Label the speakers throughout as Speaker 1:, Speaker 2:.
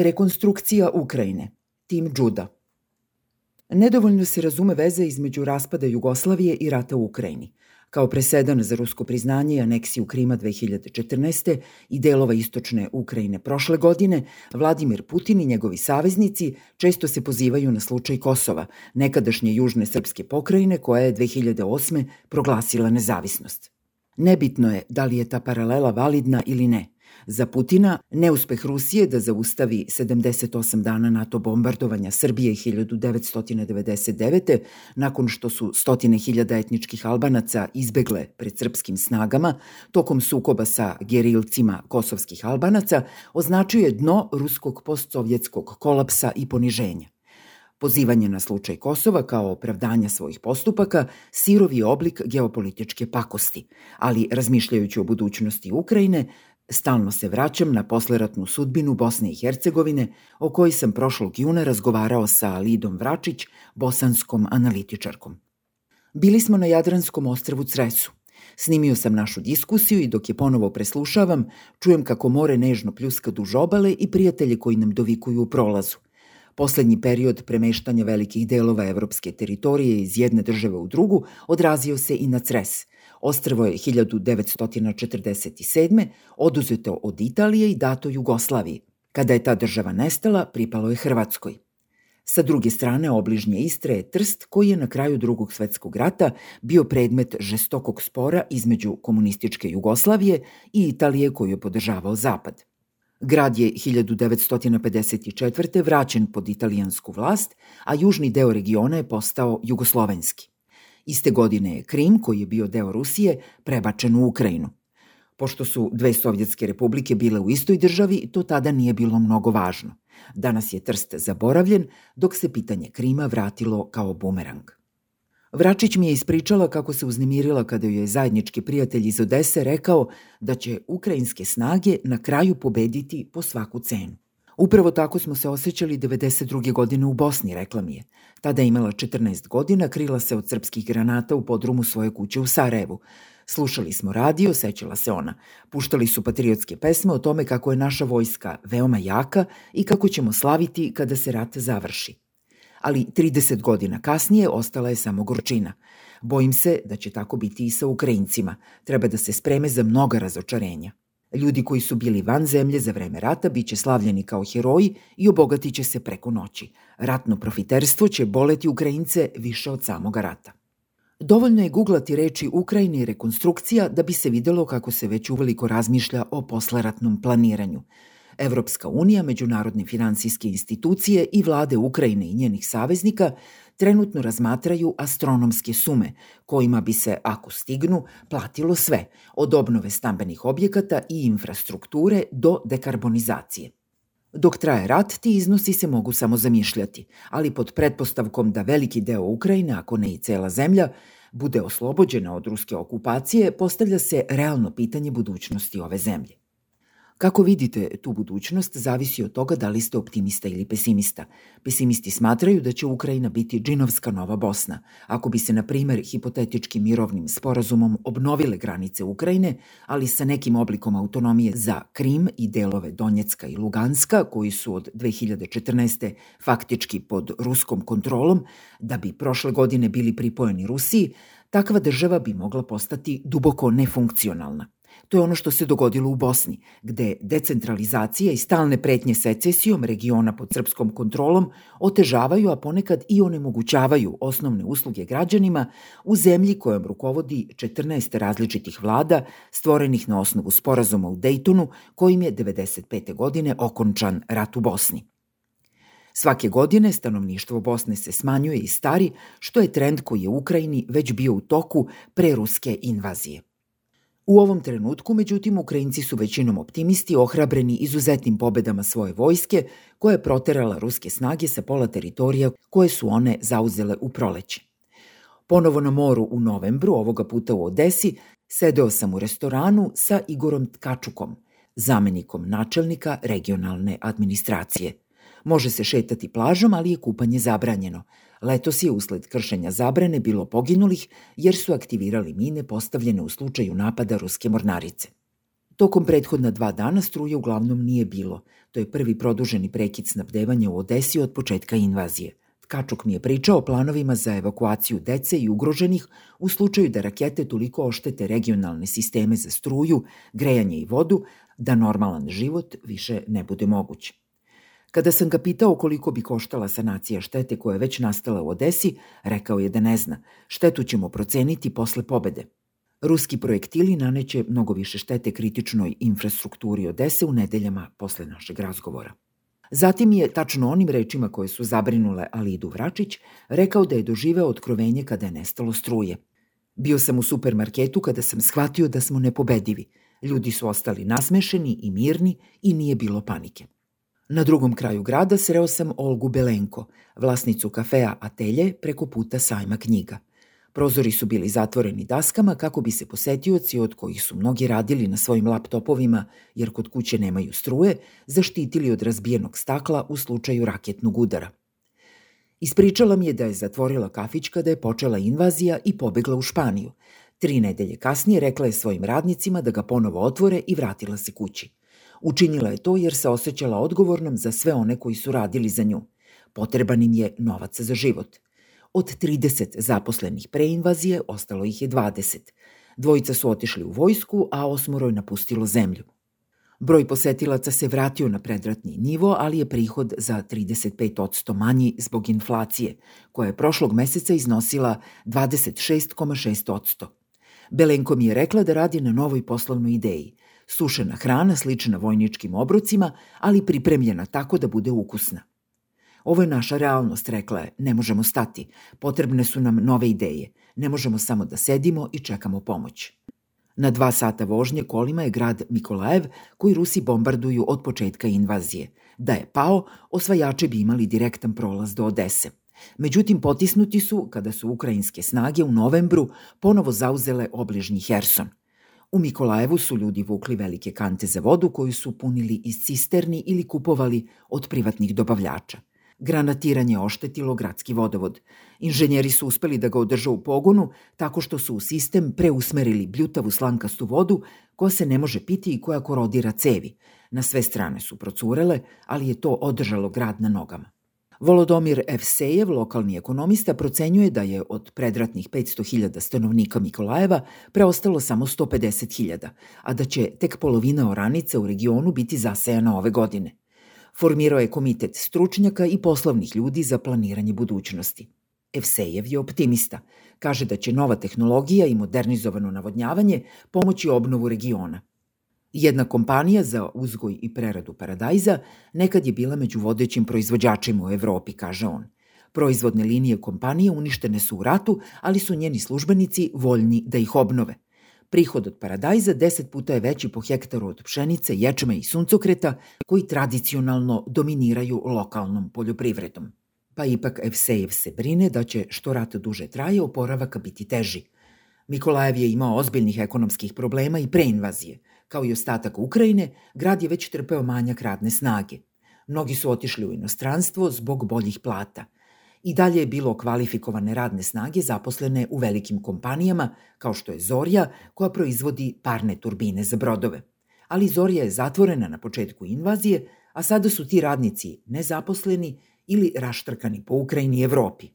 Speaker 1: Rekonstrukcija Ukrajine. Tim Džuda. Nedovoljno se razume veza između raspada Jugoslavije i rata u Ukrajini. Kao presedan za rusko priznanje i aneksiju Krima 2014. i delova istočne Ukrajine prošle godine, Vladimir Putin i njegovi saveznici često se pozivaju na slučaj Kosova, nekadašnje južne srpske pokrajine koja je 2008. proglasila nezavisnost. Nebitno je da li je ta paralela validna ili ne – Za Putina neuspeh Rusije da zaustavi 78 dana NATO bombardovanja Srbije 1999. nakon što su stotine hiljada etničkih Albanaca izbegle pred srpskim snagama tokom sukoba sa gerilcima kosovskih Albanaca označuje dno ruskog postsovjetskog kolapsa i poniženja. Pozivanje na slučaj Kosova kao opravdanja svojih postupaka sirovi oblik geopolitičke pakosti, ali razmišljajući o budućnosti Ukrajine, Stalno se vraćam na posleratnu sudbinu Bosne i Hercegovine, o kojoj sam prošlog juna razgovarao sa Lidom Vračić, bosanskom analitičarkom. Bili smo na Jadranskom ostrvu Cresu. Snimio sam našu diskusiju i dok je ponovo preslušavam, čujem kako more nežno pljuska duž obale i prijatelje koji nam dovikuju u prolazu. Poslednji period premeštanja velikih delova evropske teritorije iz jedne države u drugu odrazio se i na Cres – Ostrvo je 1947. oduzeto od Italije i dato Jugoslaviji. Kada je ta država nestala, pripalo je Hrvatskoj. Sa druge strane, obližnje Istre je Trst koji je na kraju drugog svetskog rata bio predmet žestokog spora između komunističke Jugoslavije i Italije koju je podržavao Zapad. Grad je 1954. vraćen pod italijansku vlast, a južni deo regiona je postao jugoslovenski. Iste godine je Krim, koji je bio deo Rusije, prebačen u Ukrajinu. Pošto su dve sovjetske republike bile u istoj državi, to tada nije bilo mnogo važno. Danas je Trst zaboravljen, dok se pitanje Krima vratilo kao bumerang. Vračić mi je ispričala kako se uznemirila kada joj je zajednički prijatelj iz Odese rekao da će ukrajinske snage na kraju pobediti po svaku cenu. Upravo tako smo se osjećali 92. godine u Bosni, rekla mi je. Tada je imala 14 godina, krila se od srpskih granata u podrumu svoje kuće u Sarajevu. Slušali smo radio, sećala se ona. Puštali su patriotske pesme o tome kako je naša vojska veoma jaka i kako ćemo slaviti kada se rat završi. Ali 30 godina kasnije ostala je samo gorčina. Bojim se da će tako biti i sa Ukrajincima. Treba da se spreme za mnoga razočarenja. Ljudi koji su bili van zemlje za vreme rata biće slavljeni kao heroji i obogatit će se preko noći. Ratno profiterstvo će boleti Ukrajince više od samoga rata. Dovoljno je googlati reči Ukrajine i rekonstrukcija da bi se videlo kako se već uveliko razmišlja o posleratnom planiranju. Evropska unija, međunarodne finansijske institucije i vlade Ukrajine i njenih saveznika trenutno razmatraju astronomske sume, kojima bi se, ako stignu, platilo sve, od obnove stambenih objekata i infrastrukture do dekarbonizacije. Dok traje rat, ti iznosi se mogu samo zamišljati, ali pod pretpostavkom da veliki deo Ukrajine, ako ne i cela zemlja, bude oslobođena od ruske okupacije, postavlja se realno pitanje budućnosti ove zemlje. Kako vidite tu budućnost zavisi od toga da li ste optimista ili pesimista. Pesimisti smatraju da će Ukrajina biti džinovska nova Bosna. Ako bi se, na primer, hipotetičkim mirovnim sporazumom obnovile granice Ukrajine, ali sa nekim oblikom autonomije za Krim i delove Donjecka i Luganska, koji su od 2014. faktički pod ruskom kontrolom, da bi prošle godine bili pripojeni Rusiji, takva država bi mogla postati duboko nefunkcionalna. To je ono što se dogodilo u Bosni, gde decentralizacija i stalne pretnje secesijom regiona pod srpskom kontrolom otežavaju, a ponekad i onemogućavaju osnovne usluge građanima u zemlji kojom rukovodi 14 različitih vlada stvorenih na osnovu sporazuma u Dejtonu, kojim je 95. godine okončan rat u Bosni. Svake godine stanovništvo Bosne se smanjuje i stari, što je trend koji je Ukrajini već bio u toku pre ruske invazije. U ovom trenutku, međutim, Ukrajinci su većinom optimisti ohrabreni izuzetnim pobedama svoje vojske, koja je proterala ruske snage sa pola teritorija koje su one zauzele u proleće. Ponovo na moru u novembru, ovoga puta u Odesi, sedeo sam u restoranu sa Igorom Tkačukom, zamenikom načelnika regionalne administracije. Može se šetati plažom, ali je kupanje zabranjeno – Letos je usled kršenja zabrane bilo poginulih jer su aktivirali mine postavljene u slučaju napada ruske mornarice. Tokom prethodna dva dana struje uglavnom nije bilo. To je prvi produženi prekid snabdevanja u Odesi od početka invazije. Tkačuk mi je pričao o planovima za evakuaciju dece i ugroženih u slučaju da rakete toliko oštete regionalne sisteme za struju, grejanje i vodu, da normalan život više ne bude moguć. Kada sam ga pitao koliko bi koštala sanacija štete koja je već nastala u Odesi, rekao je da ne zna. Štetu ćemo proceniti posle pobede. Ruski projektili naneće mnogo više štete kritičnoj infrastrukturi Odese u nedeljama posle našeg razgovora. Zatim je, tačno onim rečima koje su zabrinule Alidu Vračić, rekao da je doživeo otkrovenje kada je nestalo struje. Bio sam u supermarketu kada sam shvatio da smo nepobedivi. Ljudi su ostali nasmešeni i mirni i nije bilo panike. Na drugom kraju grada sreo sam Olgu Belenko, vlasnicu kafea Atelje preko puta sajma knjiga. Prozori su bili zatvoreni daskama kako bi se posetioci, od kojih su mnogi radili na svojim laptopovima jer kod kuće nemaju struje, zaštitili od razbijenog stakla u slučaju raketnog udara. Ispričala mi je da je zatvorila kafić kada je počela invazija i pobegla u Španiju. Tri nedelje kasnije rekla je svojim radnicima da ga ponovo otvore i vratila se kući. Učinila je to jer se osjećala odgovornom za sve one koji su radili za nju. Potreban im je novac za život. Od 30 zaposlenih pre invazije ostalo ih je 20. Dvojica su otišli u vojsku, a osmoro je napustilo zemlju. Broj posetilaca se vratio na predratni nivo, ali je prihod za 35% manji zbog inflacije, koja je prošlog meseca iznosila 26,6%. Belenko mi je rekla da radi na novoj poslovnoj ideji. Sušena hrana slična vojničkim obrocima, ali pripremljena tako da bude ukusna. Ovo je naša realnost, rekla je. Ne možemo stati. Potrebne su nam nove ideje. Ne možemo samo da sedimo i čekamo pomoć. Na dva sata vožnje kolima je grad Mikolajev, koji Rusi bombarduju od početka invazije. Da je pao, osvajači bi imali direktan prolaz do Odese. Međutim, potisnuti su kada su ukrajinske snage u novembru ponovo zauzele obližnji Herson. U Mikolajevu su ljudi vukli velike kante za vodu koju su punili iz cisterni ili kupovali od privatnih dobavljača. Granatiranje oštetilo gradski vodovod. Inženjeri su uspeli da ga održa u pogonu tako što su u sistem preusmerili bljutavu slankastu vodu koja se ne može piti i koja korodira cevi. Na sve strane su procurele, ali je to održalo grad na nogama. Volodomir Evsejev, lokalni ekonomista, procenjuje da je od predratnih 500.000 stanovnika Mikolajeva preostalo samo 150.000, a da će tek polovina oranica u regionu biti zasejana ove godine. Formirao je komitet stručnjaka i poslovnih ljudi za planiranje budućnosti. Evsejev je optimista. Kaže da će nova tehnologija i modernizovano navodnjavanje pomoći obnovu regiona. Jedna kompanija za uzgoj i preradu paradajza nekad je bila među vodećim proizvođačima u Evropi, kaže on. Proizvodne linije kompanije uništene su u ratu, ali su njeni službenici voljni da ih obnove. Prihod od paradajza deset puta je veći po hektaru od pšenice, ječme i suncokreta, koji tradicionalno dominiraju lokalnom poljoprivredom. Pa ipak Evsejev se brine da će što rat duže traje oporavak biti teži. Mikolajev je imao ozbiljnih ekonomskih problema i pre invazije – Kao i ostatak Ukrajine, grad je već trpeo manjak radne snage. Mnogi su otišli u inostranstvo zbog boljih plata. I dalje je bilo kvalifikovane radne snage zaposlene u velikim kompanijama, kao što je Zorja, koja proizvodi parne turbine za brodove. Ali Zorja je zatvorena na početku invazije, a sada su ti radnici nezaposleni ili raštrkani po Ukrajini i Evropi.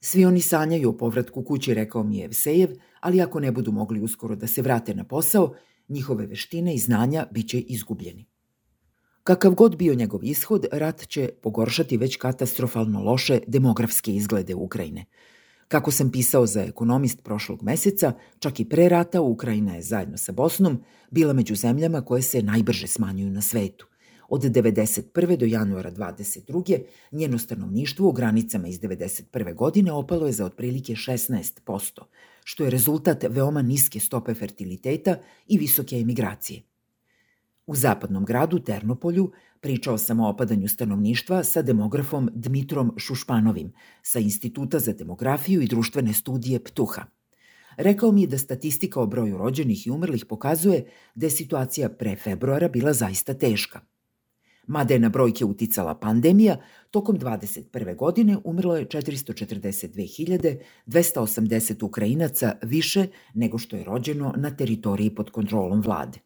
Speaker 1: Svi oni sanjaju o povratku kući, rekao mi je Evsejev, ali ako ne budu mogli uskoro da se vrate na posao, njihove veštine i znanja biće izgubljeni. Kakav god bio njegov ishod, rat će pogoršati već katastrofalno loše demografske izglede Ukrajine. Kako sam pisao za ekonomist prošlog meseca, čak i pre rata Ukrajina je zajedno sa Bosnom bila među zemljama koje se najbrže smanjuju na svetu. Od 1991. do januara 22. njeno stanovništvo u granicama iz 1991. godine opalo je za otprilike 16%, što je rezultat veoma niske stope fertiliteta i visoke emigracije. U zapadnom gradu Ternopolju pričao sam o opadanju stanovništva sa demografom Dmitrom Šušpanovim sa Instituta za demografiju i društvene studije Ptuha. Rekao mi je da statistika o broju rođenih i umrlih pokazuje da je situacija pre februara bila zaista teška – Mada je na brojke uticala pandemija, tokom 21. godine umrlo je 442.280 Ukrajinaca više nego što je rođeno na teritoriji pod kontrolom vlade.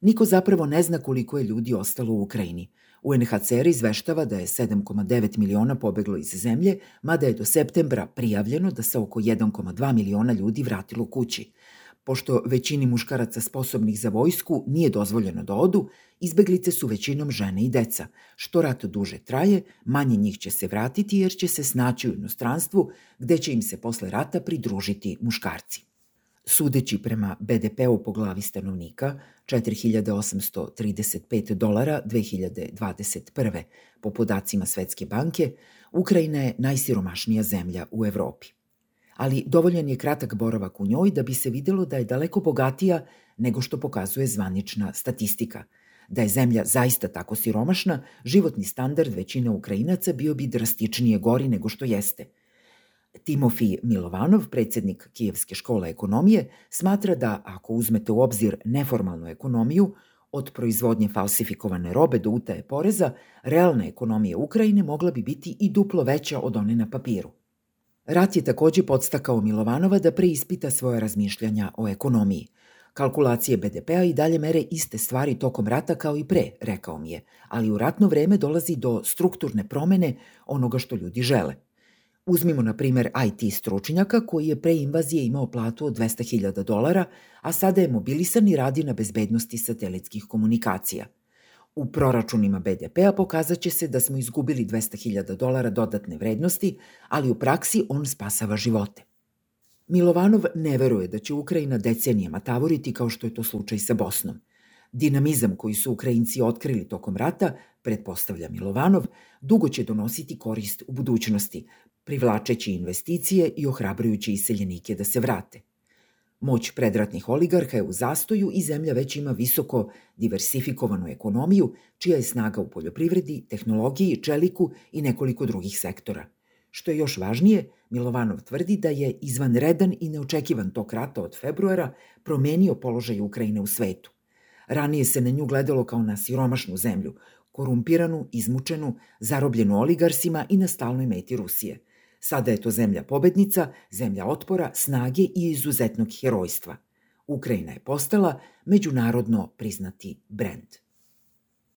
Speaker 1: Niko zapravo ne zna koliko je ljudi ostalo u Ukrajini. UNHCR izveštava da je 7,9 miliona pobeglo iz zemlje, mada je do septembra prijavljeno da se oko 1,2 miliona ljudi vratilo kući. Pošto većini muškaraca sposobnih za vojsku nije dozvoljeno da odu, izbeglice su većinom žene i deca. Što rat duže traje, manje njih će se vratiti jer će se snaći u inostranstvu, gde će im se posle rata pridružiti muškarci. Sudeći prema BDP-u po glavi stanovnika, 4835 dolara 2021. po podacima Svetske banke, Ukrajina je najsiromašnija zemlja u Evropi. Ali dovoljan je kratak boravak u njoj da bi se videlo da je daleko bogatija nego što pokazuje zvanična statistika. Da je zemlja zaista tako siromašna, životni standard većine Ukrajinaca bio bi drastičnije gori nego što jeste – Timofij Milovanov, predsednik Kijevske škole ekonomije, smatra da ako uzmete u obzir neformalnu ekonomiju, od proizvodnje falsifikovane robe do utaje poreza, realna ekonomija Ukrajine mogla bi biti i duplo veća od one na papiru. Rat je takođe podstakao Milovanova da preispita svoje razmišljanja o ekonomiji. Kalkulacije BDP-a i dalje mere iste stvari tokom rata kao i pre, rekao mi je, ali u ratno vreme dolazi do strukturne promene onoga što ljudi žele – Uzmimo, na primer, IT stručnjaka koji je pre invazije imao platu od 200.000 dolara, a sada je mobilisan i radi na bezbednosti satelitskih komunikacija. U proračunima BDP-a pokazat će se da smo izgubili 200.000 dolara dodatne vrednosti, ali u praksi on spasava živote. Milovanov ne veruje da će Ukrajina decenijama tavoriti kao što je to slučaj sa Bosnom. Dinamizam koji su Ukrajinci otkrili tokom rata, pretpostavlja Milovanov, dugo će donositi korist u budućnosti, privlačeći investicije i ohrabrujući iseljenike da se vrate. Moć predratnih oligarha je u zastoju i zemlja već ima visoko diversifikovanu ekonomiju, čija je snaga u poljoprivredi, tehnologiji, čeliku i nekoliko drugih sektora. Što je još važnije, Milovanov tvrdi da je izvanredan i neočekivan tok rata od februara promenio položaj Ukrajine u svetu. Ranije se na nju gledalo kao na siromašnu zemlju, korumpiranu, izmučenu, zarobljenu oligarsima i na stalnoj meti Rusije – Sada je to zemlja pobednica, zemlja otpora, snage i izuzetnog herojstva. Ukrajina je postala međunarodno priznati brend.